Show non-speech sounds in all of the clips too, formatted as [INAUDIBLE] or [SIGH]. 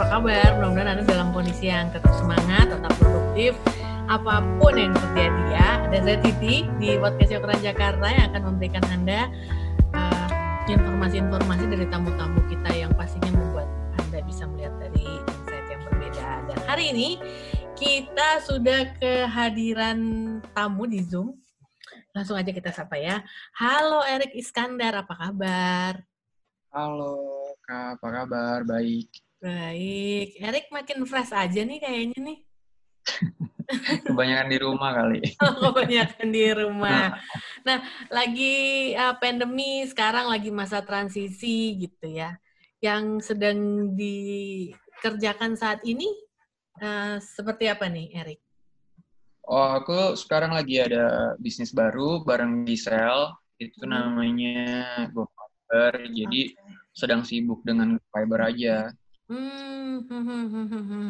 apa kabar? Mudah-mudahan Anda dalam kondisi yang tetap semangat, tetap produktif, apa pun yang terjadi ya. Ada saya Titi di Podcast Yokran Jakarta yang akan memberikan Anda uh, informasi-informasi dari tamu-tamu kita yang pastinya membuat Anda bisa melihat dari insight yang berbeda. Dan hari ini kita sudah kehadiran tamu di Zoom. Langsung aja kita sapa ya. Halo Erik Iskandar, apa kabar? Halo, apa kabar? Baik. Baik. Erik makin fresh aja nih kayaknya nih. [LAUGHS] Kebanyakan di rumah kali. [LAUGHS] Oh, kebanyakan di rumah. Nah, lagi uh, pandemi, sekarang lagi masa transisi gitu ya. Yang sedang dikerjakan saat ini uh, seperti apa nih, Erik? Oh, aku sekarang lagi ada bisnis baru bareng Gisel. Itu hmm. namanya GoFiber. Jadi okay sedang sibuk dengan fiber aja. Hmm. hmm, hmm, hmm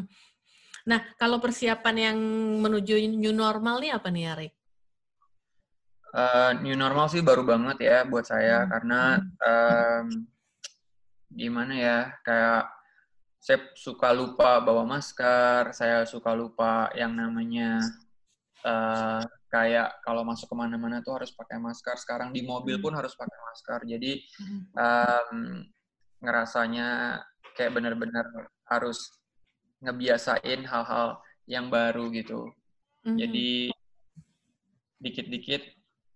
nah, kalau persiapan yang menuju new normal nih apa nih, Arik? Uh, new normal sih baru banget ya buat saya hmm. karena um, gimana ya kayak saya suka lupa bawa masker, saya suka lupa yang namanya uh, kayak kalau masuk ke mana-mana tuh harus pakai masker. Sekarang di mobil pun harus pakai masker. Jadi um, ngerasanya kayak benar-benar harus ngebiasain hal-hal yang baru gitu. Mm-hmm. Jadi dikit-dikit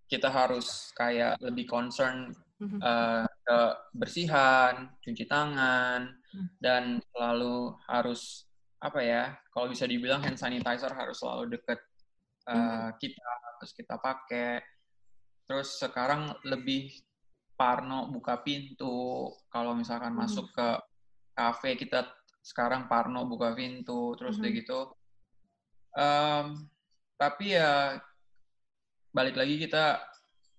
kita harus kayak lebih concern mm-hmm. uh, ke bersihan, cuci tangan, mm-hmm. dan selalu harus apa ya? Kalau bisa dibilang hand sanitizer harus selalu deket uh, mm-hmm. kita, terus kita pakai. Terus sekarang lebih Parno buka pintu, kalau misalkan hmm. masuk ke kafe kita sekarang Parno buka pintu, terus hmm. gitu. Um, tapi ya balik lagi kita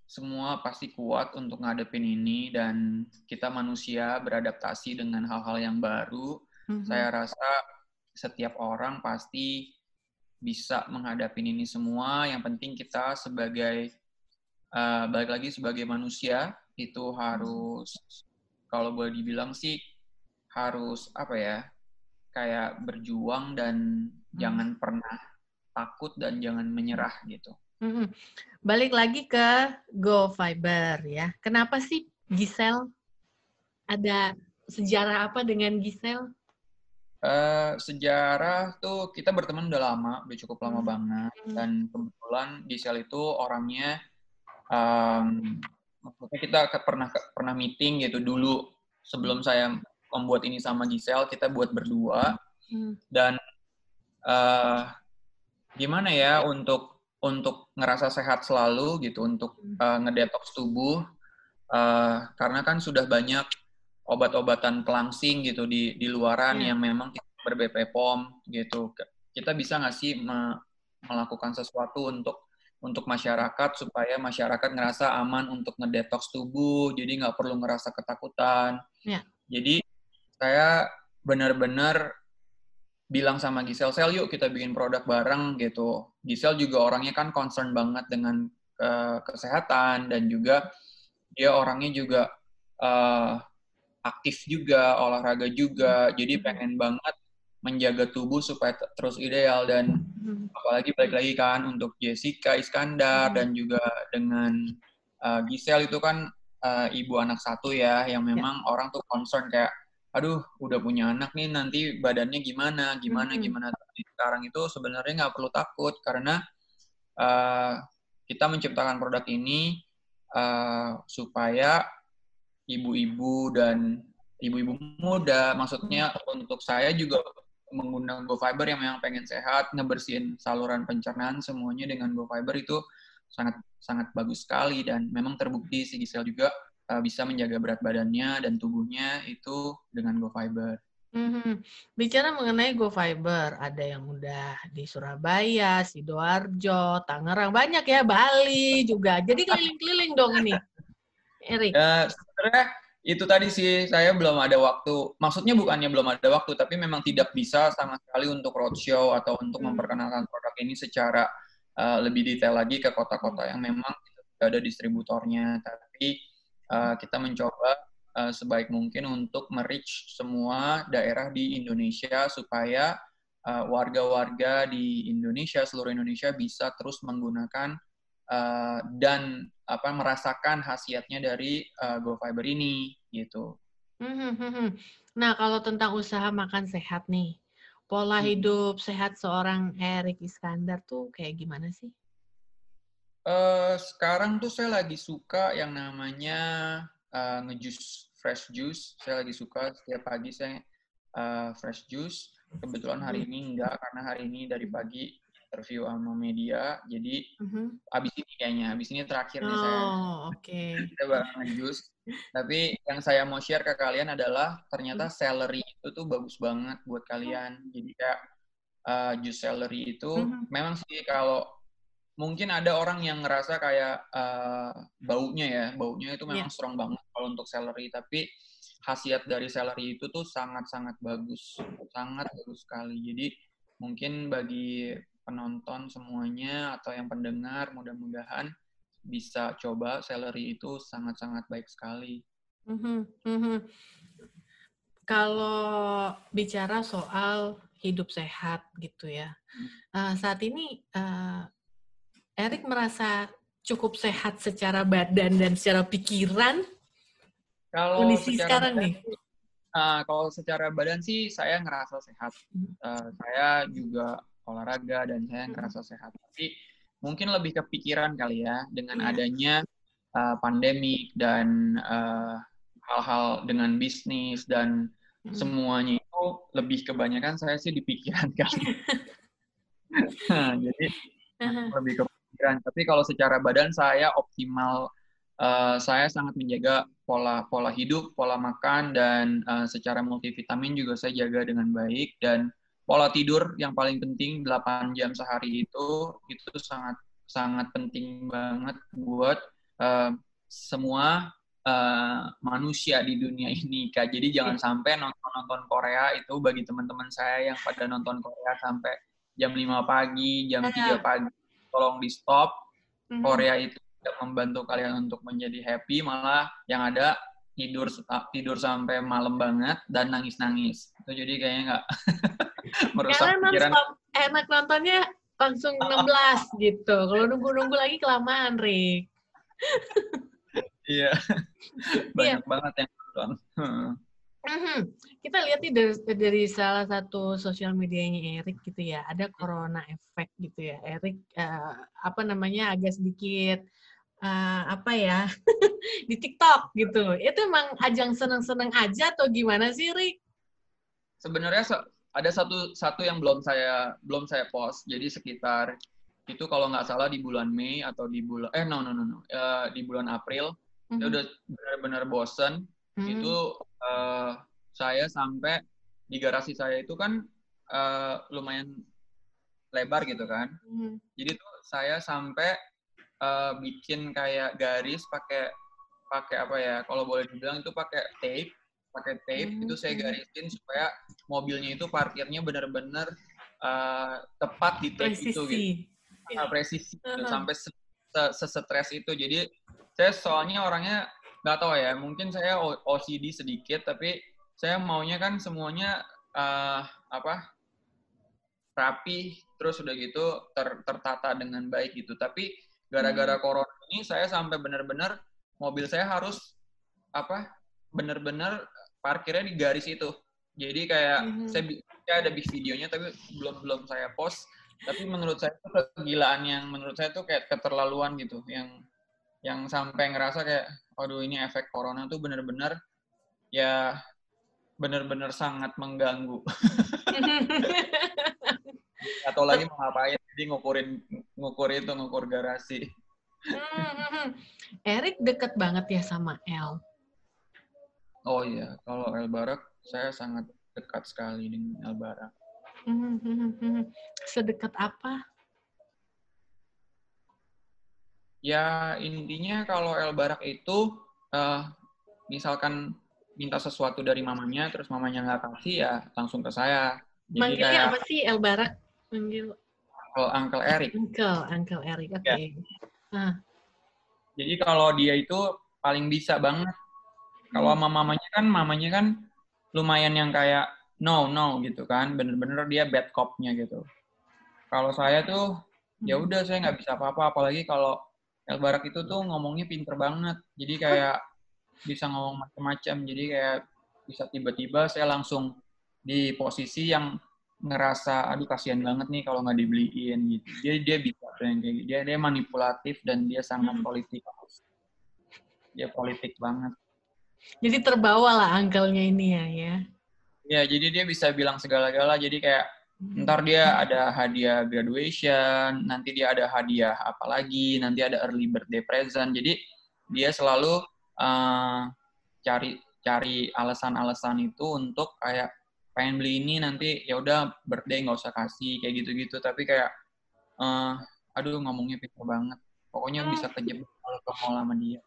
semua pasti kuat untuk ngadepin ini dan kita manusia beradaptasi dengan hal-hal yang baru. hmm Saya rasa setiap orang pasti bisa menghadapi ini semua. Yang penting kita sebagai uh, balik lagi sebagai manusia itu harus kalau boleh dibilang sih harus apa ya kayak berjuang dan hmm. jangan pernah takut dan jangan menyerah gitu. Hmm. Balik lagi ke Go Fiber ya. Kenapa sih Gisel? Ada sejarah apa dengan Gisel? Uh, sejarah tuh kita berteman udah lama, udah cukup lama hmm. banget. Dan kebetulan Gisel itu orangnya um, maksudnya kita pernah pernah meeting gitu dulu sebelum saya membuat ini sama Giselle kita buat berdua hmm. dan uh, gimana ya untuk untuk ngerasa sehat selalu gitu untuk uh, ngedetox tubuh uh, karena kan sudah banyak obat-obatan pelangsing gitu di di luaran hmm. yang memang ber POM gitu kita bisa nggak sih me melakukan sesuatu untuk untuk masyarakat supaya masyarakat ngerasa aman untuk ngedetox tubuh, jadi nggak perlu ngerasa ketakutan. Ya. Jadi saya benar-benar bilang sama Gisel, Sel yuk kita bikin produk bareng gitu. Gisel juga orangnya kan concern banget dengan uh, kesehatan dan juga dia orangnya juga uh, aktif juga, olahraga juga, jadi pengen banget menjaga tubuh supaya terus ideal dan hmm. apalagi balik lagi kan untuk Jessica Iskandar hmm. dan juga dengan uh, Giselle itu kan uh, ibu anak satu ya yang ya. memang ya. orang tuh concern kayak aduh udah punya anak nih nanti badannya gimana gimana hmm. gimana sekarang itu sebenarnya nggak perlu takut karena uh, kita menciptakan produk ini uh, supaya ibu-ibu dan ibu-ibu muda maksudnya untuk saya juga menggunakan GoFiber yang memang pengen sehat, ngebersihin saluran pencernaan semuanya dengan GoFiber itu sangat sangat bagus sekali dan memang terbukti si Gisel juga uh, bisa menjaga berat badannya dan tubuhnya itu dengan GoFiber. Mm-hmm. Bicara mengenai GoFiber, ada yang udah di Surabaya, Sidoarjo, Tangerang, banyak ya, Bali juga. Jadi keliling-keliling dong ini, Erik. Ya, sebenarnya itu tadi sih saya belum ada waktu. Maksudnya bukannya belum ada waktu, tapi memang tidak bisa sama sekali untuk roadshow atau untuk hmm. memperkenalkan produk ini secara uh, lebih detail lagi ke kota-kota yang memang tidak ada distributornya. Tapi uh, kita mencoba uh, sebaik mungkin untuk merich semua daerah di Indonesia supaya warga-warga uh, di Indonesia seluruh Indonesia bisa terus menggunakan uh, dan apa merasakan khasiatnya dari uh, GoFiber ini gitu. Hmm, hmm, hmm, nah kalau tentang usaha makan sehat nih, pola hidup sehat seorang Erik Iskandar tuh kayak gimana sih? Uh, sekarang tuh saya lagi suka yang namanya uh, ngejus fresh juice. Saya lagi suka setiap pagi saya uh, fresh juice. Kebetulan hari ini enggak karena hari ini dari pagi interview sama media. Jadi uh-huh. abis ini kayaknya, abis ini terakhir oh, nih saya. Oh, oke. Okay. Kita bakal ngejus. Tapi yang saya mau share ke kalian adalah ternyata celery itu tuh bagus banget buat kalian. Jadi kayak uh, jus celery itu uh-huh. memang sih kalau mungkin ada orang yang ngerasa kayak uh, baunya ya, baunya itu memang yeah. strong banget kalau untuk celery, tapi khasiat dari celery itu tuh sangat-sangat bagus, sangat bagus sekali. Jadi mungkin bagi penonton semuanya atau yang pendengar mudah-mudahan bisa coba celery itu sangat-sangat baik sekali. Mm -hmm. Mm -hmm. Kalau bicara soal hidup sehat gitu ya, uh, saat ini uh, Erik merasa cukup sehat secara badan dan secara pikiran? Kalau kondisi sekarang badan, nih. Uh, kalau secara badan sih saya ngerasa sehat. Uh, saya juga olahraga dan saya ngerasa sehat. Tapi mungkin lebih ke pikiran kali ya dengan yeah. adanya uh, pandemi dan hal hal-hal dengan bisnis dan hmm. semuanya itu lebih kebanyakan saya sih di pikiran [LAUGHS] kali. nah, [LAUGHS] jadi lebih ke pikiran. Tapi kalau secara badan saya optimal. Uh, saya sangat menjaga pola pola hidup, pola makan dan uh, secara multivitamin juga saya jaga dengan baik dan pola tidur yang paling penting 8 jam sehari itu itu sangat sangat penting banget buat uh, semua uh, manusia di dunia ini kak. Jadi jangan sampai nonton nonton Korea itu bagi teman-teman saya yang pada nonton Korea sampai jam 5 pagi, jam 3 pagi tolong di stop. Mm-hmm. Korea itu tidak membantu kalian untuk menjadi happy, malah yang ada tidur tidur sampai malam banget dan nangis-nangis. Itu jadi kayaknya nggak [LAUGHS] merusak Karena pikiran. Stop, enak nontonnya langsung 16 gitu. Kalau nunggu-nunggu lagi kelamaan, Rick. Iya. [LAUGHS] Banyak yeah. banget yang nonton. Mm-hmm. Kita lihat nih dari, dari salah satu sosial medianya Erik gitu ya, ada corona effect gitu ya. Erik uh, apa namanya agak sedikit uh, apa ya [LAUGHS] di TikTok gitu. Itu emang ajang seneng-seneng aja atau gimana sih, Rik? Sebenarnya ada satu satu yang belum saya belum saya post. Jadi sekitar itu kalau nggak salah di bulan Mei atau di bulan eh no no no no uh, di bulan April mm-hmm. udah benar-benar bosen hmm. itu uh, saya sampai di garasi saya itu kan uh, lumayan lebar gitu kan. Hmm. Jadi tuh saya sampai uh, bikin kayak garis pakai pakai apa ya? Kalau boleh dibilang itu pakai tape, pakai tape hmm. itu saya hmm. garisin supaya mobilnya itu parkirnya benar-benar uh, tepat di tape presisi. itu gitu. Yeah. presisi uh -huh. gitu, sampai sesetres itu. Jadi saya soalnya orangnya nggak tahu ya mungkin saya OCD sedikit tapi saya maunya kan semuanya uh, apa rapi terus udah gitu ter, tertata dengan baik gitu tapi gara-gara hmm. corona ini saya sampai benar-benar mobil saya harus apa benar-benar parkirnya di garis itu jadi kayak hmm. saya, saya ada videonya tapi belum belum saya post tapi menurut saya itu kegilaan yang menurut saya tuh kayak keterlaluan gitu yang yang sampai ngerasa kayak aduh ini efek corona tuh bener-bener ya bener-bener sangat mengganggu. [LAUGHS] Atau lagi mau ngapain, jadi ngukurin ngukur itu, ngukur garasi. Hmm, Erik deket banget ya sama El. Oh iya, kalau El Barak saya sangat dekat sekali dengan El Barak. Sedekat apa? Ya intinya kalau El Barak itu uh, misalkan minta sesuatu dari mamanya, terus mamanya nggak kasih ya langsung ke saya. Jadi Manggilnya kayak, apa sih El Barak? Manggil Uncle, Uncle Eric. Uncle, Uncle Eric, oke. Okay. Ya. Ah. Jadi kalau dia itu paling bisa banget Kalau sama mamanya kan, mamanya kan lumayan yang kayak no no gitu kan, bener-bener dia bad cop-nya gitu. Kalau saya tuh ya udah saya nggak bisa apa-apa, apalagi kalau El Barak itu tuh ngomongnya pinter banget, jadi kayak bisa ngomong macam-macam, jadi kayak bisa tiba-tiba saya langsung di posisi yang ngerasa aduh kasihan banget nih kalau nggak dibeliin gitu. Dia dia bisa kayak gitu. Dia dia manipulatif dan dia sangat politik. Dia politik banget. Jadi terbawa lah angkelnya ini ya ya. Ya, jadi dia bisa bilang segala-gala. Jadi kayak ntar dia ada hadiah graduation, nanti dia ada hadiah apa lagi, nanti ada early birthday present. Jadi dia selalu uh, cari cari alasan-alasan itu untuk kayak pengen beli ini nanti ya udah birthday nggak usah kasih kayak gitu-gitu. Tapi kayak uh, aduh ngomongnya pintar banget. Pokoknya bisa kejebak kalau ke mall sama dia.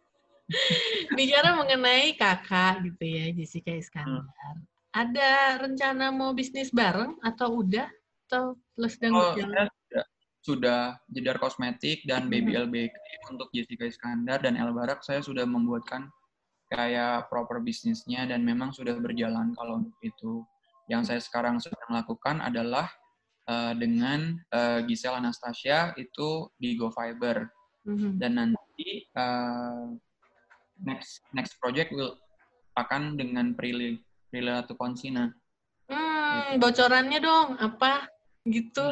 [LAUGHS] Bicara mengenai kakak gitu ya Jessica Iskandar. Hmm. ada rencana mau bisnis bareng atau udah? Atau sedang oh, sudah jedar kosmetik dan hmm. baby LBK untuk Jessica Iskandar dan El Barak saya sudah membuatkan kayak proper bisnisnya dan memang sudah berjalan kalau untuk itu yang saya sekarang sedang lakukan adalah uh, dengan uh, Giselle Anastasia itu di Go Fiber. Mm-hmm. Dan nanti uh, next next project will akan dengan Prilly Prilly Konsina. Hmm, gitu. bocorannya dong apa gitu.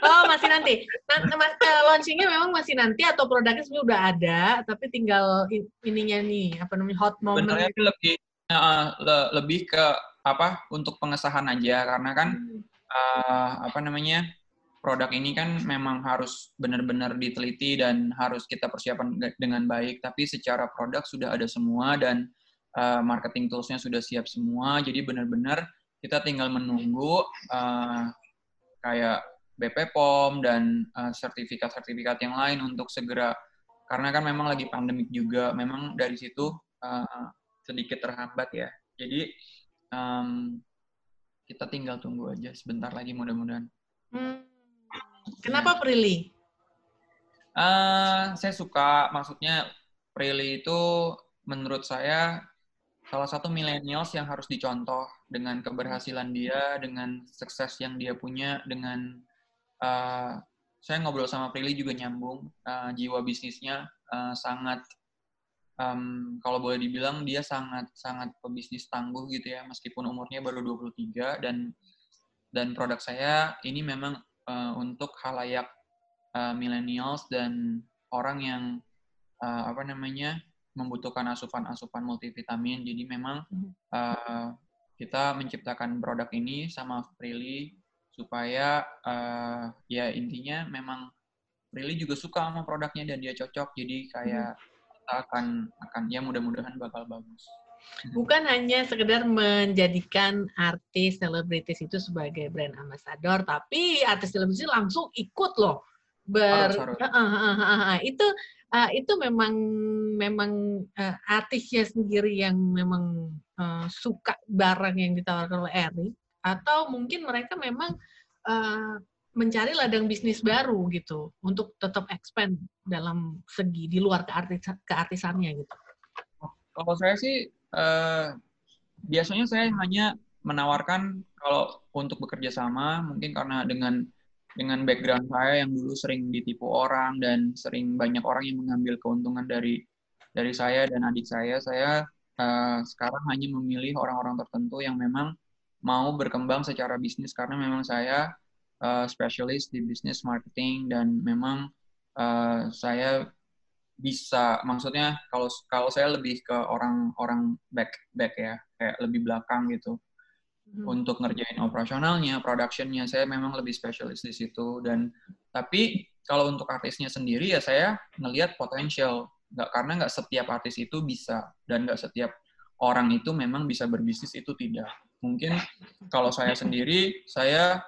Oh masih nanti. Nanti mas, launchingnya memang masih nanti atau produknya sebenarnya udah ada, tapi tinggal ininya nih apa namanya hot moment. Sebenarnya lebih uh, le, lebih ke apa untuk pengesahan aja karena kan uh, apa namanya produk ini kan memang harus benar-benar diteliti dan harus kita persiapan dengan baik tapi secara produk sudah ada semua dan uh, marketing toolsnya sudah siap semua jadi benar-benar kita tinggal menunggu uh, kayak BP POM dan sertifikat-sertifikat uh, yang lain untuk segera karena kan memang lagi pandemik juga memang dari situ uh, sedikit terhambat ya jadi um, kita tinggal tunggu aja sebentar lagi mudah-mudahan. Hmm. Kenapa Prilly? Uh, saya suka, maksudnya Prilly itu menurut saya salah satu millennials yang harus dicontoh dengan keberhasilan dia, dengan sukses yang dia punya, dengan uh, saya ngobrol sama Prilly juga nyambung, uh, jiwa bisnisnya uh, sangat um, kalau boleh dibilang dia sangat sangat pebisnis tangguh gitu ya meskipun umurnya baru 23 dan dan produk saya ini memang uh, untuk halayak uh, millennials dan orang yang uh, apa namanya membutuhkan asupan-asupan multivitamin. Jadi memang uh, kita menciptakan produk ini sama Freely supaya uh, ya intinya memang Freely juga suka sama produknya dan dia cocok jadi kayak hmm akan akan ya mudah-mudahan bakal bagus. Bukan hanya sekedar menjadikan artis selebritis itu sebagai brand ambassador, tapi artis selebritis langsung ikut loh ber harus, harus. Uh, uh, uh, uh, itu uh, itu memang memang uh, artisnya sendiri yang memang uh, suka barang yang ditawarkan oleh Eric atau mungkin mereka memang uh, mencari ladang bisnis baru gitu untuk tetap expand dalam segi di luar keartis keartisannya gitu. Kalau saya sih uh, biasanya saya hanya menawarkan kalau untuk bekerja sama mungkin karena dengan dengan background saya yang dulu sering ditipu orang dan sering banyak orang yang mengambil keuntungan dari dari saya dan adik saya, saya uh, sekarang hanya memilih orang-orang tertentu yang memang mau berkembang secara bisnis karena memang saya uh, spesialis di bisnis marketing dan memang uh, saya bisa maksudnya kalau kalau saya lebih ke orang-orang back back ya kayak lebih belakang gitu. Hmm. untuk ngerjain operasionalnya productionnya saya memang lebih spesialis di situ dan tapi kalau untuk artisnya sendiri ya saya ngelihat potensial nggak karena nggak setiap artis itu bisa dan nggak setiap orang itu memang bisa berbisnis itu tidak mungkin kalau saya sendiri saya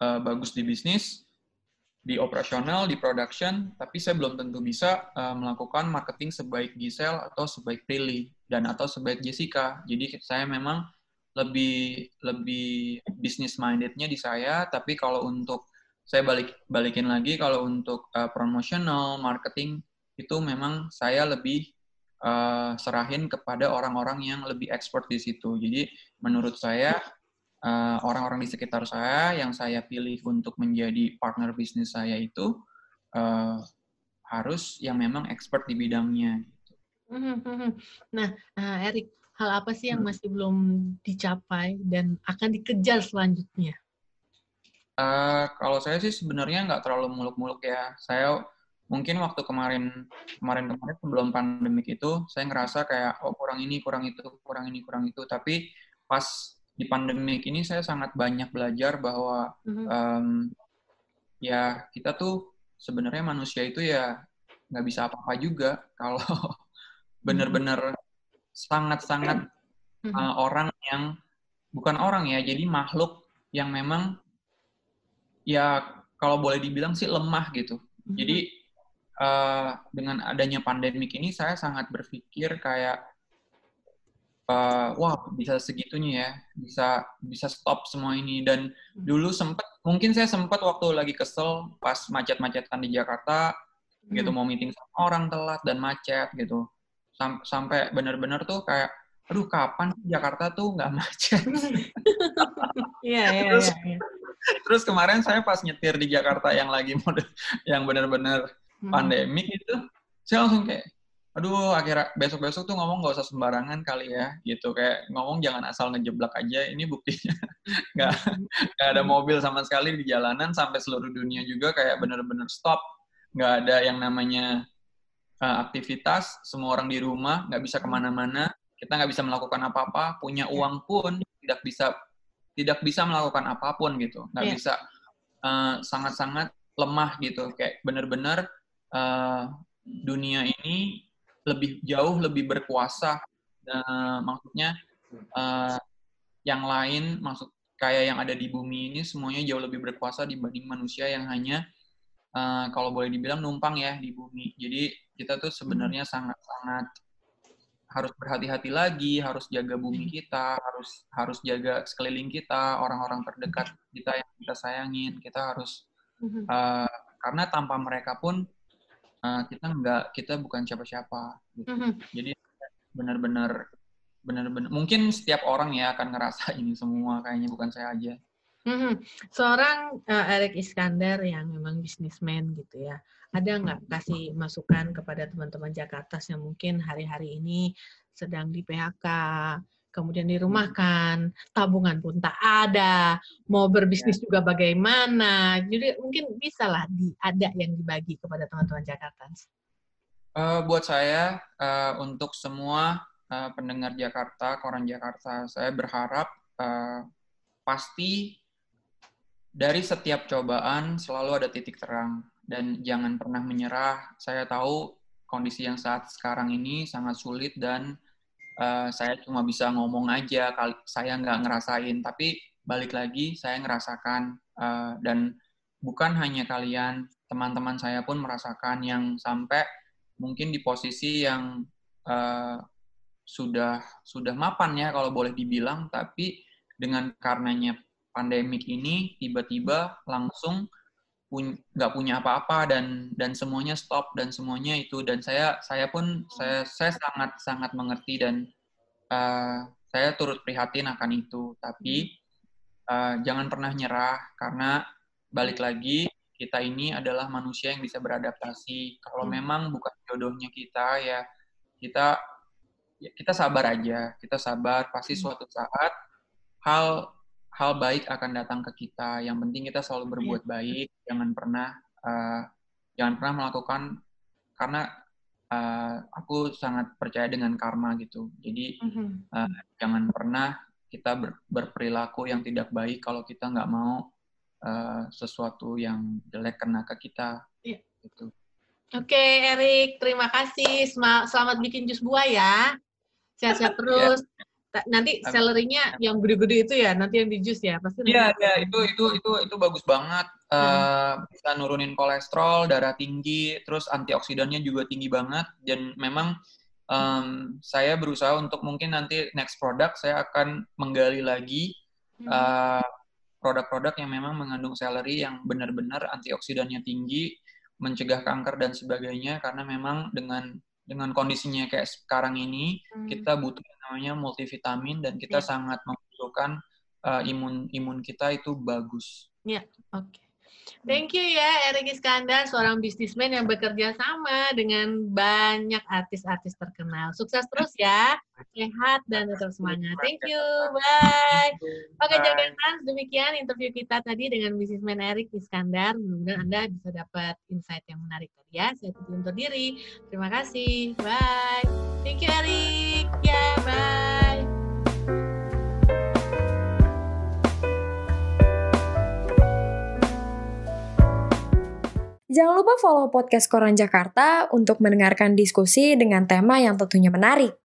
uh, bagus di bisnis, di operasional, di production, tapi saya belum tentu bisa uh, melakukan marketing sebaik Giselle atau sebaik Prilly dan atau sebaik Jessica. Jadi saya memang lebih lebih business mindednya di saya, tapi kalau untuk saya balik balikin lagi kalau untuk uh, promotional marketing itu memang saya lebih uh, serahin kepada orang-orang yang lebih expert di situ. Jadi menurut saya orang orang-orang di sekitar saya yang saya pilih untuk menjadi partner bisnis saya itu uh, harus yang memang expert di bidangnya. Hmm, hmm, hmm. Nah, uh, Erik, hal apa sih yang masih belum dicapai dan akan dikejar selanjutnya? Uh, kalau saya sih sebenarnya nggak terlalu muluk-muluk ya. Saya mungkin waktu kemarin kemarin kemarin sebelum pandemik itu saya ngerasa kayak oh kurang ini kurang itu kurang ini kurang itu. Tapi pas di pandemik ini saya sangat banyak belajar bahwa um, ya kita tuh sebenarnya manusia itu ya nggak bisa apa-apa juga [LAUGHS] kalau benar-benar sangat-sangat uh, orang yang bukan orang ya jadi makhluk yang memang ya kalau boleh dibilang sih lemah gitu. Mm-hmm. Jadi uh, dengan adanya pandemik ini saya sangat berpikir kayak uh, wah bisa segitunya ya, bisa bisa stop semua ini dan mm-hmm. dulu sempat mungkin saya sempat waktu lagi kesel pas macet-macetan di Jakarta hmm. gitu mau meeting sama orang telat dan macet gitu. Sam sampai benar-benar tuh kayak aduh kapan Jakarta tuh nggak [LAUGHS] macet. Iya, iya, iya terus kemarin saya pas nyetir di Jakarta yang lagi mode yang benar-benar hmm. Pandemik itu saya langsung kayak aduh akhirnya besok-besok tuh ngomong nggak usah sembarangan kali ya gitu. Kayak ngomong jangan asal ngejeblak aja ini buktinya [LAUGHS] nggak nggak ada mobil sama sekali di jalanan sampai seluruh dunia juga kayak bener-bener stop. Nggak ada yang namanya uh, aktivitas semua orang di rumah nggak bisa ke mana-mana kita nggak bisa melakukan apa-apa punya uang pun tidak bisa tidak bisa melakukan apa pun gitu, nggak yeah. bisa sangat eh, sangat-sangat lemah gitu, kayak benar-benar uh, dunia ini lebih jauh lebih berkuasa, uh, maksudnya uh, yang lain maksud kayak yang ada di bumi ini semuanya jauh lebih berkuasa dibanding manusia yang hanya uh, kalau boleh dibilang numpang ya di bumi. Jadi kita tuh sebenarnya sangat-sangat harus berhati-hati lagi, harus jaga bumi kita, harus harus jaga sekeliling kita, orang-orang terdekat kita yang kita sayangin, kita harus uh, karena tanpa mereka pun uh, kita nggak kita bukan siapa-siapa. Gitu. Hmm. Jadi benar-benar benar-benar mungkin setiap orang ya akan ngerasa [LAUGHS] ini semua kayaknya bukan saya aja. Hmm, seorang uh, Eric Iskandar yang memang bisnismen gitu ya, ada nggak kasih masukan kepada teman-teman Jakarta yang mungkin hari-hari ini sedang di PHK, kemudian dirumahkan, tabungan pun tak ada, mau berbisnis ya. juga bagaimana, jadi mungkin bisa lah di, ada yang dibagi kepada teman-teman Jakarta. Uh, buat saya, uh, untuk semua uh, pendengar Jakarta, koran Jakarta, saya berharap uh, pasti dari setiap cobaan selalu ada titik terang dan jangan pernah menyerah. Saya tahu kondisi yang saat sekarang ini sangat sulit dan uh, saya cuma bisa ngomong aja, saya nggak ngerasain. Tapi balik lagi saya ngerasakan uh, dan bukan hanya kalian, teman-teman saya pun merasakan yang sampai mungkin di posisi yang uh, sudah sudah mapan ya kalau boleh dibilang, tapi dengan karenanya pandemik ini tiba-tiba langsung nggak punya apa-apa dan dan semuanya stop dan semuanya itu. Dan saya saya pun saya saya sangat sangat mengerti dan uh, saya turut prihatin akan itu. Tapi uh, jangan pernah nyerah karena balik lagi kita ini adalah manusia yang bisa beradaptasi. Kalau hmm. memang bukan jodohnya kita ya kita ya kita sabar aja. Kita sabar. Pasti hmm. suatu saat hal hal baik akan datang ke kita. Yang penting kita selalu iya. berbuat baik, jangan pernah uh, jangan pernah melakukan karena uh, aku sangat percaya dengan karma gitu. Jadi uh, jangan pernah kita ber, berperilaku yang tidak baik kalau kita nggak mau uh, sesuatu yang jelek kena ke kita. Yeah. Gitu. Oke, okay, Erik, terima kasih. Selamat bikin jus buah ya. Sehat-sehat [LAUGHS] iya. terus. Yeah nanti sellerinya yang gede-gede itu ya nanti yang di jus ya pasti iya iya itu itu itu itu bagus banget. Uh, bisa nurunin kolesterol darah tinggi terus antioksidannya juga tinggi banget. Dan memang um, saya berusaha untuk mungkin nanti next product saya akan menggali lagi uh, produk-produk yang memang mengandung seleri yang benar-benar antioksidannya tinggi mencegah kanker dan sebagainya. Karena memang dengan dengan kondisinya kayak sekarang ini Hmm. kita butuh namanya multivitamin dan kita Iya. sangat membutuhkan uh, imun imun kita itu bagus. Oke. Thank you ya Erik Iskandar, seorang bisnismen yang bekerja sama dengan banyak artis-artis terkenal. Sukses terus ya, sehat dan tetap semangat. Thank you, bye. Oke. Jaga Trans, demikian interview kita tadi dengan bisnismen Erik Iskandar. Mudah-mudahan Anda bisa dapat insight yang menarik tadi ya. Saya Titi undur diri. Terima kasih. Bye. Thank you, Erik. Ya, bye. Jangan lupa follow podcast Koran Jakarta untuk mendengarkan diskusi dengan tema yang tentunya menarik.